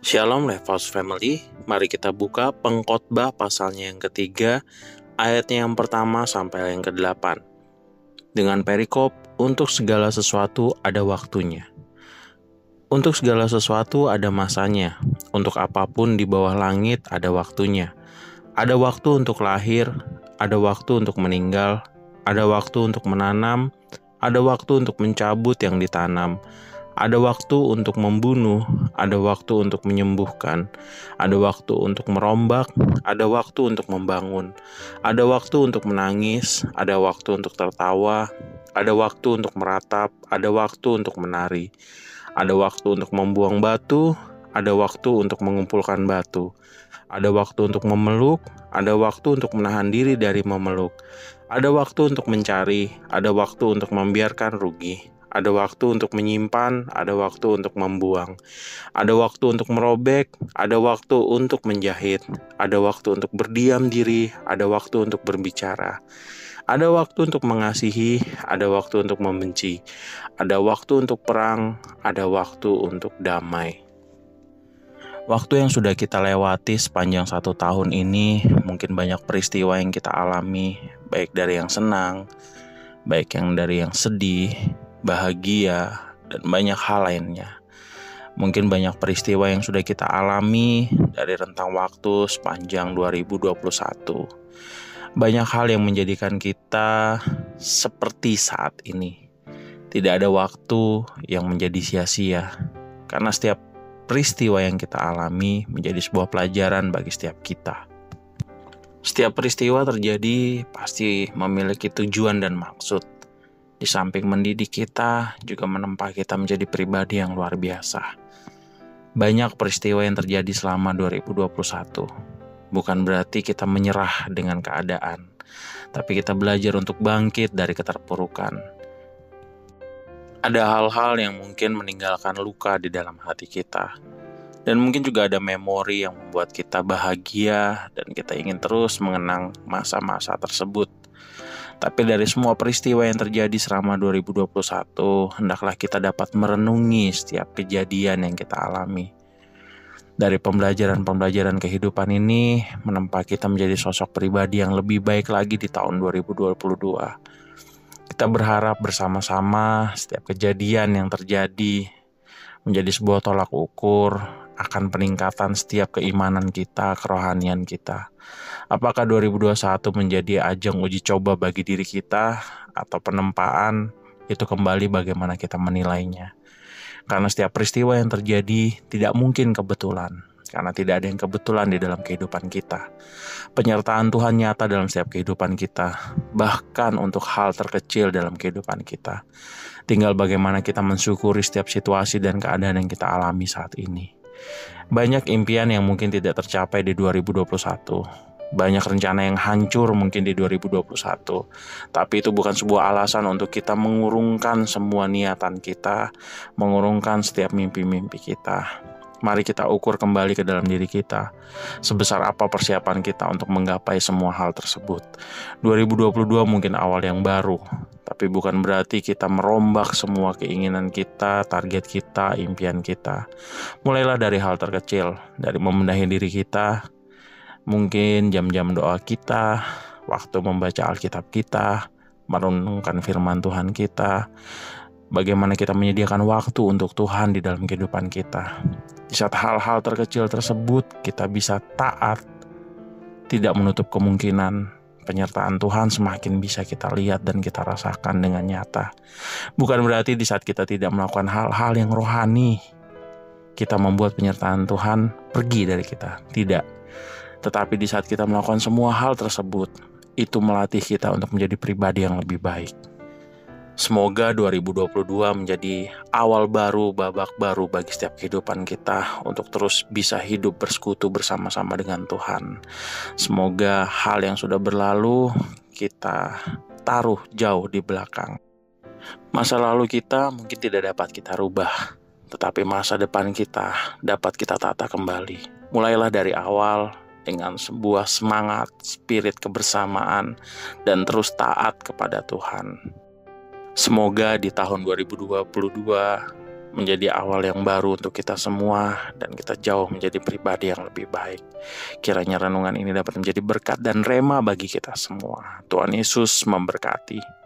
Shalom Levos Family, mari kita buka pengkhotbah pasalnya yang ketiga, ayatnya yang pertama sampai yang ke-8. Dengan perikop, untuk segala sesuatu ada waktunya. Untuk segala sesuatu ada masanya, untuk apa pun di bawah langit ada waktunya. Ada waktu untuk lahir, ada waktu untuk meninggal, ada waktu untuk menanam, ada waktu untuk mencabut yang ditanam, ada waktu untuk membunuh, ada waktu untuk menyembuhkan, ada waktu untuk merombak, ada waktu untuk membangun, ada waktu untuk menangis, ada waktu untuk tertawa, ada waktu untuk meratap, ada waktu untuk menari, ada waktu untuk membuang batu, ada waktu untuk mengumpulkan batu, ada waktu untuk memeluk, ada waktu untuk menahan diri dari memeluk, ada waktu untuk mencari, ada waktu untuk membiarkan rugi, ada waktu untuk menyimpan, ada waktu untuk membuang, ada waktu untuk merobek, ada waktu untuk menjahit, ada waktu untuk berdiam diri, ada waktu untuk berbicara, ada waktu untuk mengasihi, ada waktu untuk membenci, ada waktu untuk perang, ada waktu untuk damai. Waktu yang sudah kita lewati sepanjang satu tahun ini, mungkin banyak peristiwa yang kita alami, baik dari yang senang, baik yang dari yang sedih, bahagia, dan banyak hal lainnya. Mungkin banyak peristiwa yang sudah kita alami dari rentang waktu sepanjang 2021. Banyak hal yang menjadikan kita seperti saat ini. Tidak ada waktu yang menjadi sia-sia, karena setiap peristiwa yang kita alami menjadi sebuah pelajaran bagi setiap kita. Setiap peristiwa terjadi pasti memiliki tujuan dan maksud di samping mendidik kita, juga menempa kita menjadi pribadi yang luar biasa. Banyak peristiwa yang terjadi selama 2021. Bukan berarti kita menyerah dengan keadaan, tapi kita belajar untuk bangkit dari keterpurukan. Ada hal-hal yang mungkin meninggalkan luka di dalam hati kita, dan mungkin juga ada memori yang membuat kita bahagia dan kita ingin terus mengenang masa-masa tersebut. Tapi dari semua peristiwa yang terjadi selama 2021, hendaklah kita dapat merenungi setiap kejadian yang kita alami. Dari pembelajaran-pembelajaran kehidupan ini, menempa kita menjadi sosok pribadi yang lebih baik lagi di tahun 2022. Kita berharap bersama-sama setiap kejadian yang terjadi menjadi sebuah tolak ukur akan peningkatan setiap keimanan kita, kerohanian kita. Apakah 2021 menjadi ajang uji coba bagi diri kita atau penempaan itu kembali bagaimana kita menilainya. Karena setiap peristiwa yang terjadi tidak mungkin kebetulan, karena tidak ada yang kebetulan di dalam kehidupan kita. Penyertaan Tuhan nyata dalam setiap kehidupan kita, bahkan untuk hal terkecil dalam kehidupan kita. Tinggal bagaimana kita mensyukuri setiap situasi dan keadaan yang kita alami saat ini. Banyak impian yang mungkin tidak tercapai di 2021 banyak rencana yang hancur mungkin di 2021. Tapi itu bukan sebuah alasan untuk kita mengurungkan semua niatan kita, mengurungkan setiap mimpi-mimpi kita. Mari kita ukur kembali ke dalam diri kita. Sebesar apa persiapan kita untuk menggapai semua hal tersebut. 2022 mungkin awal yang baru, tapi bukan berarti kita merombak semua keinginan kita, target kita, impian kita. Mulailah dari hal terkecil, dari membenahi diri kita, Mungkin jam-jam doa kita, waktu membaca Alkitab kita, merenungkan firman Tuhan kita, bagaimana kita menyediakan waktu untuk Tuhan di dalam kehidupan kita. Di saat hal-hal terkecil tersebut kita bisa taat, tidak menutup kemungkinan penyertaan Tuhan semakin bisa kita lihat dan kita rasakan dengan nyata. Bukan berarti di saat kita tidak melakukan hal-hal yang rohani, kita membuat penyertaan Tuhan pergi dari kita. Tidak tetapi di saat kita melakukan semua hal tersebut, itu melatih kita untuk menjadi pribadi yang lebih baik. Semoga 2022 menjadi awal baru, babak baru bagi setiap kehidupan kita untuk terus bisa hidup bersekutu bersama-sama dengan Tuhan. Semoga hal yang sudah berlalu kita taruh jauh di belakang. Masa lalu kita mungkin tidak dapat kita rubah, tetapi masa depan kita dapat kita tata kembali. Mulailah dari awal, dengan sebuah semangat, spirit kebersamaan, dan terus taat kepada Tuhan. Semoga di tahun 2022 menjadi awal yang baru untuk kita semua dan kita jauh menjadi pribadi yang lebih baik. Kiranya renungan ini dapat menjadi berkat dan rema bagi kita semua. Tuhan Yesus memberkati.